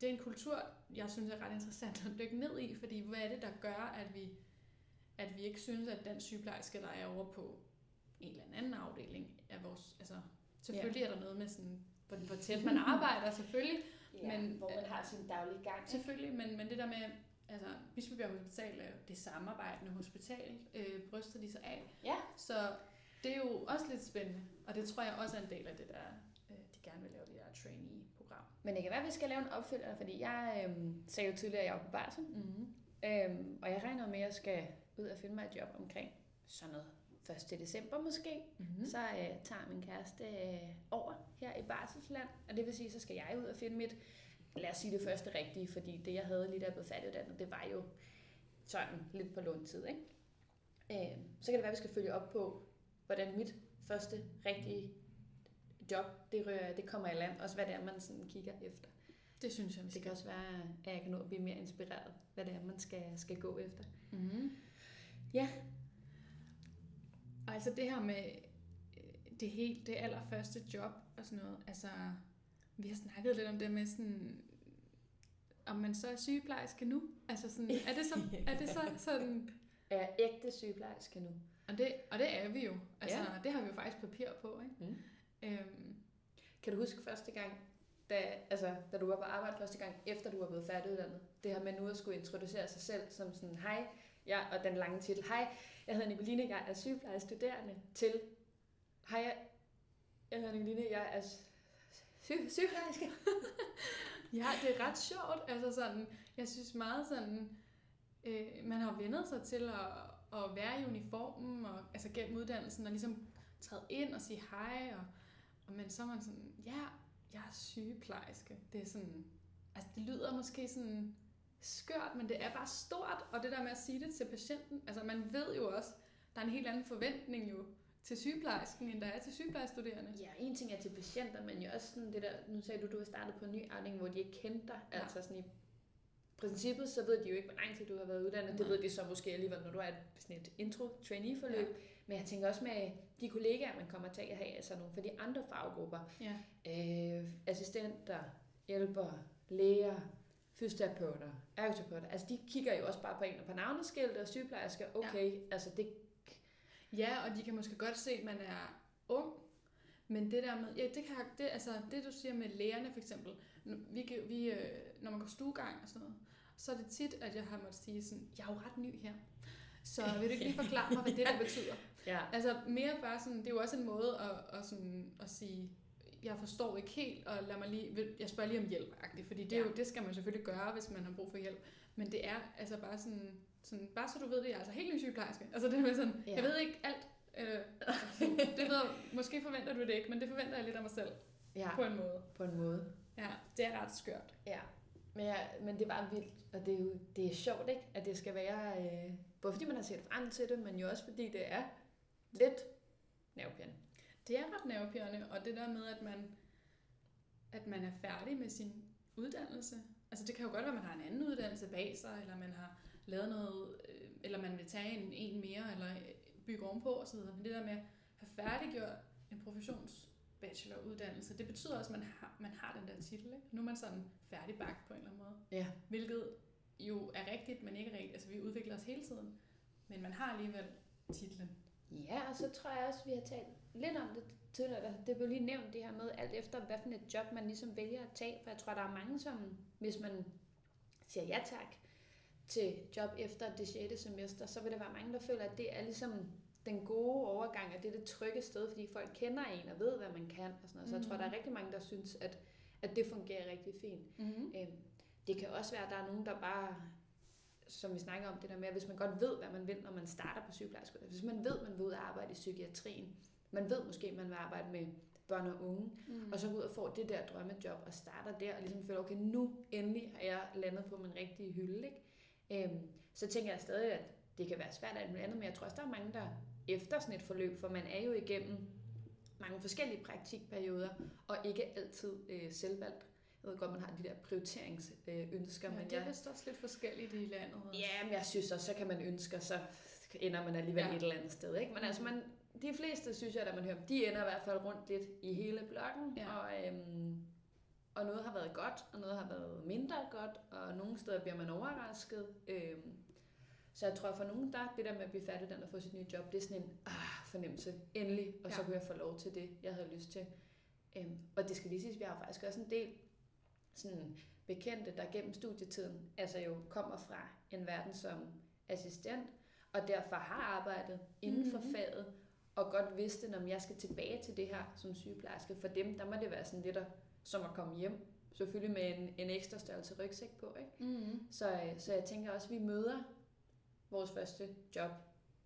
A: det er en kultur, jeg synes er ret interessant at dykke ned i, fordi hvad er det, der gør, at vi, at vi ikke synes, at den sygeplejerske, der er over på en eller anden afdeling, er vores, altså selvfølgelig er der noget med sådan, hvor, hvor tæt man arbejder, selvfølgelig,
B: ja
A: Men,
B: hvor man har sin daglige gang.
A: Selvfølgelig, men, men det der med, altså Bispebjerg Hospital er jo det samarbejdende hospital, øh, bryster de sig af.
B: Ja.
A: Så det er jo også lidt spændende, og det tror jeg også er en del af det der, øh, de gerne vil lave det der trainee-program.
B: Men det kan være, at vi skal lave en opfølger, fordi jeg øhm, sagde jo tidligere, at jeg var på barsel.
A: Mm-hmm.
B: Øhm, og jeg regner med, at jeg skal ud og finde mig et job omkring sådan noget 1. december måske.
A: Mm-hmm.
B: Så øh, tager min kæreste øh, over her i barselsland, og det vil sige, så skal jeg ud og finde mit, lad os sige det første rigtige, fordi det jeg havde lige der blevet færdiguddannet, det var jo sådan lidt på låntid, ikke? Øh, så kan det være, at vi skal følge op på, hvordan mit første rigtige job, det, rører, det kommer i land, også hvad det er, man sådan kigger efter.
A: Det synes jeg,
B: Det kan også være, at jeg kan nå at blive mere inspireret, hvad det er, man skal, skal gå efter.
A: Mm-hmm.
B: Ja.
A: Og altså det her med øh, det helt, det allerførste job og sådan noget, altså vi har snakket lidt om det med sådan om man så er sygeplejerske nu. Altså sådan, er det så, er det så sådan...
B: Er ægte sygeplejerske nu?
A: Og det, og det er vi jo. Altså,
B: Ja.
A: det har vi jo faktisk papir på, ikke?
B: Mm.
A: Øhm,
B: Kan du huske første gang, da, altså, da du var på arbejde første gang, efter du var blevet færdiguddannet? Det her med nu at skulle introducere sig selv som sådan, hej, ja, og den lange titel, hej, jeg hedder Nicoline, jeg er sygeplejestuderende, til, hej, jeg, jeg hedder Nicoline, jeg er sy- sygeplejerske.
A: Ja, det er ret sjovt. Altså sådan, jeg synes meget sådan, øh, man har vendet sig til at, at være i uniformen, og, altså gennem uddannelsen, og ligesom træde ind og sige hej, og, og men så er man sådan, ja, jeg er sygeplejerske. Det er sådan, altså det lyder måske sådan skørt, men det er bare stort, og det der med at sige det til patienten, altså man ved jo også, der er en helt anden forventning jo til sygeplejersken, end der er til sygeplejestuderende.
B: Ja, en ting er til patienter, men jo også sådan det der, nu sagde du, du har startet på en ny afdeling, hvor de ikke kendte dig.
A: Ja.
B: Altså sådan i princippet, så ved de jo ikke, hvor lang tid du har været uddannet. Det
A: Nej.
B: ved de så måske alligevel, når du er et, sådan et intro-trainee-forløb.
A: Ja.
B: Men jeg tænker også med de kollegaer, man kommer til at have, altså nogle fra de andre faggrupper.
A: Ja.
B: Øh, assistenter, hjælpere, læger, fysioterapeuter, ergoterapeuter. Altså de kigger jo også bare på en og på navneskilt og sygeplejersker. Okay, ja. altså det
A: Ja, og de kan måske godt se, at man er ung, men det der med, ja, det kan, det, altså, det du siger med lægerne for eksempel, vi, vi, øh, når man går stuegang og sådan noget, så er det tit, at jeg har måttet sige sådan, jeg er jo ret ny her, så vil du ikke lige forklare mig, hvad det der betyder?
B: ja.
A: Altså mere bare sådan, det er jo også en måde at, at, sådan, at sige, jeg forstår ikke helt, og lad mig lige, jeg spørger lige om hjælp, fordi det, er jo, det skal man selvfølgelig gøre, hvis man har brug for hjælp. Men det er altså bare sådan, sådan bare så du ved det, jeg er altså helt ny sygeplejerske. Altså det er med sådan,
B: Ja.
A: jeg ved ikke alt. Øh, det ved jeg, måske forventer du det ikke, men det forventer jeg lidt af mig selv,
B: ja,
A: på en måde.
B: på en måde.
A: Ja, det er ret skørt.
B: Ja, men, jeg, men det er bare vildt, og det er jo det er sjovt, ikke? At det skal være, øh, både fordi man har set frem til det, men jo også fordi det er lidt nervepirrende.
A: Det er ret nervepirrende, og det der med, at man, at man er færdig med sin uddannelse. Altså det kan jo godt være, at man har en anden uddannelse bag sig, eller man har lavet noget, øh, eller man vil tage en, en mere, eller øh, bygge ovenpå osv. Men det der med at have færdiggjort en professionsbacheloruddannelse, det betyder også, at man har, man har den der titel. Ikke? Nu er man sådan færdigbagt på en eller anden måde.
B: Ja.
A: Hvilket jo er rigtigt, men ikke rigtigt. Altså vi udvikler os hele tiden. Men man har alligevel titlen.
B: Ja, og så tror jeg også, vi har talt lidt om det tidligere. Det blev lige nævnt det her med, alt efter hvad for et job man ligesom vælger at tage. For jeg tror, der er mange, som hvis man siger ja tak til job efter det 6. semester, så vil der være mange, der føler, at det er ligesom den gode overgang, at det er det trygge sted, fordi folk kender en og ved, hvad man kan. Og sådan noget. Så jeg tror, der er rigtig mange, der synes, at, at det fungerer rigtig fint.
A: Mm-hmm.
B: Øhm, det kan også være, at der er nogen, der bare, som vi snakker om det der med, at hvis man godt ved, hvad man vil, når man starter på sygeplejerske, hvis man ved, at man vil ud og arbejde i psykiatrien, man ved måske, at man vil arbejde med børn og unge,
A: Mm.
B: og så gå ud og få det der drømmejob og starter der, og ligesom føler, okay, nu endelig har jeg landet på min rigtige hylde, ikke? Øhm, så tænker jeg stadig, at det kan være svært muligt andet, men jeg tror også, der er mange, der efter sådan et forløb, for man er jo igennem mange forskellige praktikperioder, og ikke altid øh, selvvalgt. Jeg ved godt, man har de der prioriteringsønsker, ønsker,
A: Ja,
B: men
A: det er
B: jeg,
A: vist også lidt forskelligt i landet. også.
B: Ja, men jeg synes også, så kan man ønske, og så ender man alligevel
A: Ja.
B: et eller andet sted. Ikke? Men altså, man, de fleste, synes jeg, da man hører de ender i hvert fald rundt lidt i hele blokken.
A: Ja.
B: Og, øhm, og noget har været godt, og noget har været mindre godt, og nogle steder bliver man overrasket. Øhm, så jeg tror for nogen, der det der med at blive færdiguddannet og få sit nye job, det er sådan en ah, fornemmelse. Endelig, og ja. så kunne jeg få lov til det, jeg havde lyst til. Øhm, og det skal lige siges, vi har faktisk også en del sådan bekendte, der gennem studietiden altså jo kommer fra en verden som assistent, og derfor har arbejdet inden for
A: Mhm.
B: faget, og godt vidste, når jeg skal tilbage til det her som sygeplejerske. For dem, der må det være sådan lidt at, som at komme hjem. Selvfølgelig med en, en ekstra størrelse rygsæk på. Ikke?
A: Mm-hmm.
B: Så, øh, så jeg tænker også, at vi møder vores første job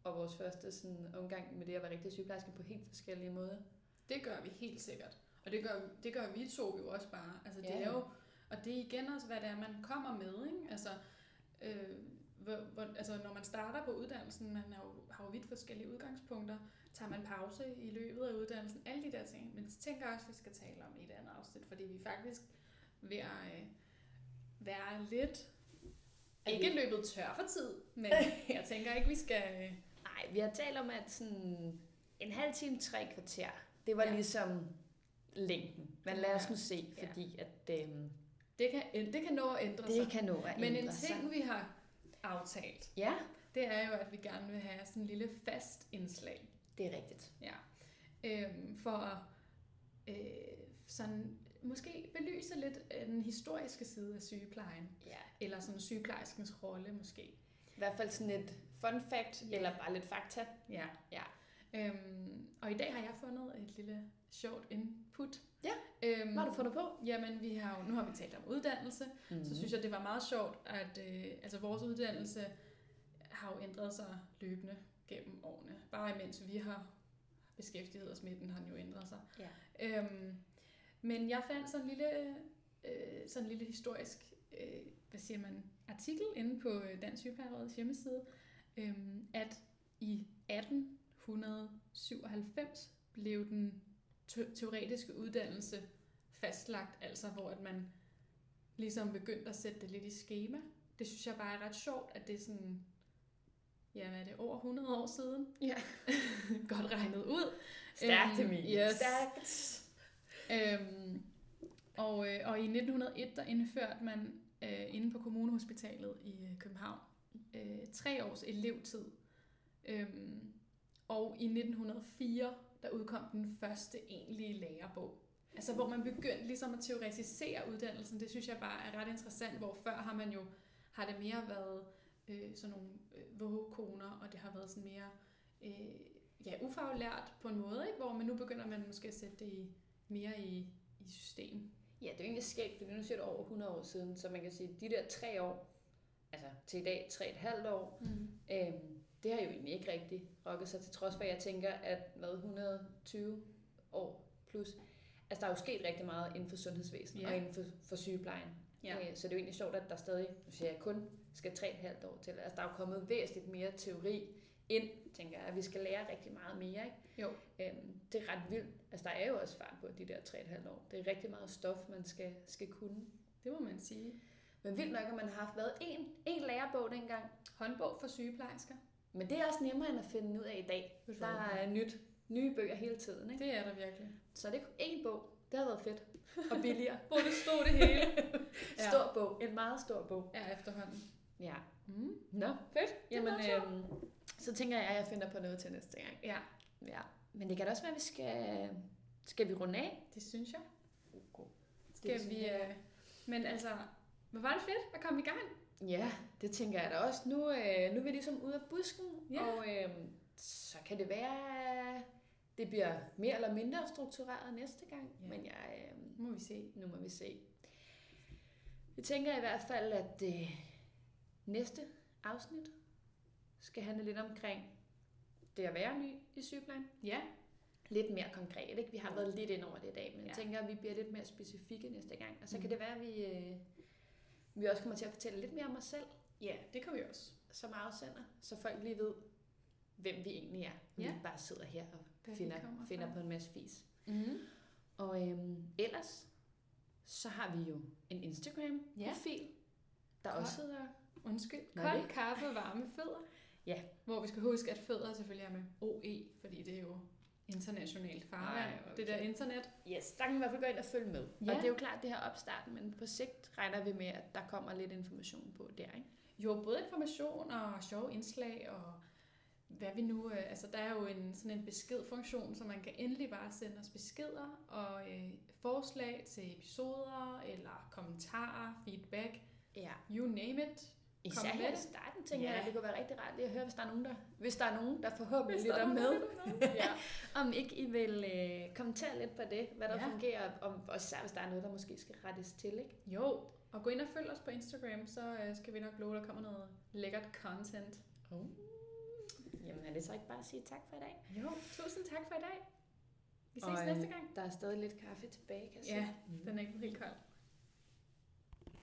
B: og vores første sådan, omgang med det at være rigtig sygeplejerske på helt forskellige måder.
A: Det gør vi helt sikkert. Og det gør, det gør vi to jo også bare. Altså, det
B: Ja.
A: er jo, og det er igen også, hvad det er, man kommer med. Ikke? Altså, øh, hvor, hvor, altså, når man starter på uddannelsen, man er jo, har jo vidt forskellige udgangspunkter. Tager man pause i løbet af uddannelsen? Alle de der ting. Men det tænker jeg også, vi skal tale om i et andet afsnit, fordi vi faktisk ved at øh, være lidt... Ikke
B: vi-
A: løbet tør for tid, men jeg tænker ikke, vi skal... Øh,
B: Nej, vi har talt om, at sådan en halv time, tre kvarter, det var
A: ja.
B: ligesom længden. Men lad os nu se,
A: Ja.
B: fordi at, øhm,
A: Det kan, det kan nå at ændre
B: Det
A: sig.
B: kan nå at
A: Men en
B: ændre sig.
A: ting, vi har aftalt,
B: Ja,
A: det er jo, at vi gerne vil have sådan en lille fast indslag.
B: det er rigtigt.
A: Ja. Øhm, for at øh, sådan, måske belyse lidt af den historiske side af sygeplejen.
B: Ja.
A: Eller sådan sygeplejerskens rolle måske.
B: I hvert fald sådan et fun fact,
A: Ja.
B: eller bare lidt fakta.
A: Ja.
B: Ja.
A: Øhm, og i dag har jeg fundet et lille sjovt input.
B: Ja.
A: Øhm,
B: Hvad har du fundet på?
A: Jamen, vi har jo, nu har vi talt om uddannelse, mm.
B: Mhm.
A: så synes jeg, det var meget sjovt, at øh, altså, vores uddannelse har jo ændret sig løbende gennem årene. Bare imens vi har beskæftiget os med den, har den jo ændret sig.
B: Ja.
A: Øhm, men jeg fandt sådan en lille, øh, sådan en lille historisk øh, hvad siger man, artikel inde på øh, Dansk Sygeplejerådets hjemmeside, øh, at i 1897 blev den te- teoretiske uddannelse fastlagt, altså hvor at man ligesom begyndte at sætte det lidt i schema. Det synes jeg bare er ret sjovt, at det er sådan, ja, hvad er det, over 100 år siden?
B: Ja.
A: Godt regnet ud.
B: Stærkt,
A: Øhm,
B: Emilie.
A: yes.
B: Stærkt.
A: Øhm, og, øh, og i 1901, der indførte man øh, inde på kommunehospitalet i øh, København øh, tre års elevtid. Øhm, og i 1904, der udkom den første egentlige lærebog. Altså hvor man begyndte ligesom at teoretisere uddannelsen. Det synes jeg bare er ret interessant, hvor før har man jo, har det mere været øh, sådan nogle øh, vågekoner, og det har været sådan mere øh, ja, ufaglært på en måde, ikke? hvor man nu begynder man måske at sætte det i, mere i, i system.
B: Ja, det er jo egentlig skægt, fordi nu siger det over 100 år siden, så man kan sige, at de der tre år, altså til i dag tre et halvt år,
A: Mm.
B: øhm, det har jo egentlig ikke rigtig rokket sig, til trods for, at jeg tænker, at hvad, 120 år plus, altså der er jo sket rigtig meget inden for sundhedsvæsenet
A: Ja.
B: og inden for, for sygeplejen.
A: Ja.
B: Øh, så det er jo egentlig sjovt, at der stadig, nu siger jeg kun, skal tre et halvt år til. Altså der er jo kommet væsentligt mere teori ind, tænker jeg, at vi skal lære rigtig meget mere, ikke?
A: Jo.
B: Øhm, det er ret vildt. Altså, der er jo også fart på de der 3,5 år. Det er rigtig meget stof, man skal, skal kunne.
A: Det må man sige.
B: Men vildt nok, at man har haft været en, en lærebog dengang.
A: Håndbog for sygeplejersker.
B: Men det er også nemmere, end at finde ud af i dag. Der er nyt, nye bøger hele tiden, ikke?
A: Det er der virkelig.
B: Så det er én bog. Det har været fedt. Og billigere.
A: Hvor det stod det hele. Ja.
B: Stor bog. En meget stor bog.
A: Ja, efterhånden.
B: Ja.
A: Mm.
B: Nå, fedt. Jamen, øhm, så tænker jeg, at jeg finder på noget til næste gang.
A: Ja,
B: Ja. Men det kan da også være, at vi skal... Skal vi runde af?
A: det synes jeg.
B: Okay.
A: Skal vi... Øh... Men altså, hvor var det fedt at komme i gang.
B: Ja, det tænker jeg da også. Nu, øh, nu er vi ligesom ude af busken,
A: Ja.
B: og øh, så kan det være, det bliver mere eller mindre struktureret næste gang.
A: Ja.
B: Men jeg, øh,
A: må vi se.
B: nu må vi se. Jeg tænker i hvert fald, at øh, næste afsnit skal handle lidt omkring det at være ny i sygeplejen.
A: Ja,
B: Lidt mere konkret, ikke? Vi har været lidt ind over det i dag, men jeg
A: Ja.
B: tænker, at vi bliver lidt mere specifikke næste gang. Og så
A: Mhm.
B: kan det være, at vi, øh, vi også kommer til at fortælle lidt mere om os selv,
A: ja, det kan vi også.
B: som afsender, så folk lige ved, hvem vi egentlig er. Vi
A: Ja.
B: ikke bare sidder her og
A: Hvad vi
B: finder, finder på en masse fis.
A: Mm.
B: Og øhm, ellers, så har vi jo en Instagram-profil, der
A: Godt.
B: også hedder...
A: Undskyld. Kold kaffe, varme fødder.
B: Ja.
A: Hvor vi skal huske, at fødder selvfølgelig er med OE, fordi det er jo internationalt farvand.
B: Ej, okay.
A: Det der internet.
B: Yes, der kan man i hvert fald gå ind og følge med.
A: Ja.
B: Og det er jo klart, det her opstarten, men på sigt regner vi med, at der kommer lidt information på der, ikke?
A: Jo, både information og sjove indslag og hvad vi nu... Øh, altså, der er jo en, sådan en beskedfunktion, så man kan endelig bare sende os beskeder og øh, forslag til episoder eller kommentarer, feedback,
B: Ja.
A: you name it.
B: Især
A: med
B: her i starten, tænker
A: Ja.
B: jeg, at det kunne være rigtig rart lige at høre, hvis der er nogen, der, hvis der, er nogen, der forhåbentlig
A: Hvis
B: lytter
A: er
B: med.
A: der lytter ja.
B: Om ikke I vil øh, kommentere lidt på det, hvad der Ja. fungerer, om, og især hvis der er noget, der måske skal rettes til, ikke?
A: Jo, og gå ind og følg os på Instagram, så øh, skal vi nok love, der kommer noget lækkert content.
B: Oh. Jamen er det så ikke bare at sige tak for i dag?
A: Jo, tusind tak for i dag. Vi ses
B: Og, øh,
A: næste gang.
B: Der er stadig lidt kaffe tilbage, kan jeg
A: Ja,
B: se.
A: den er ikke helt kold.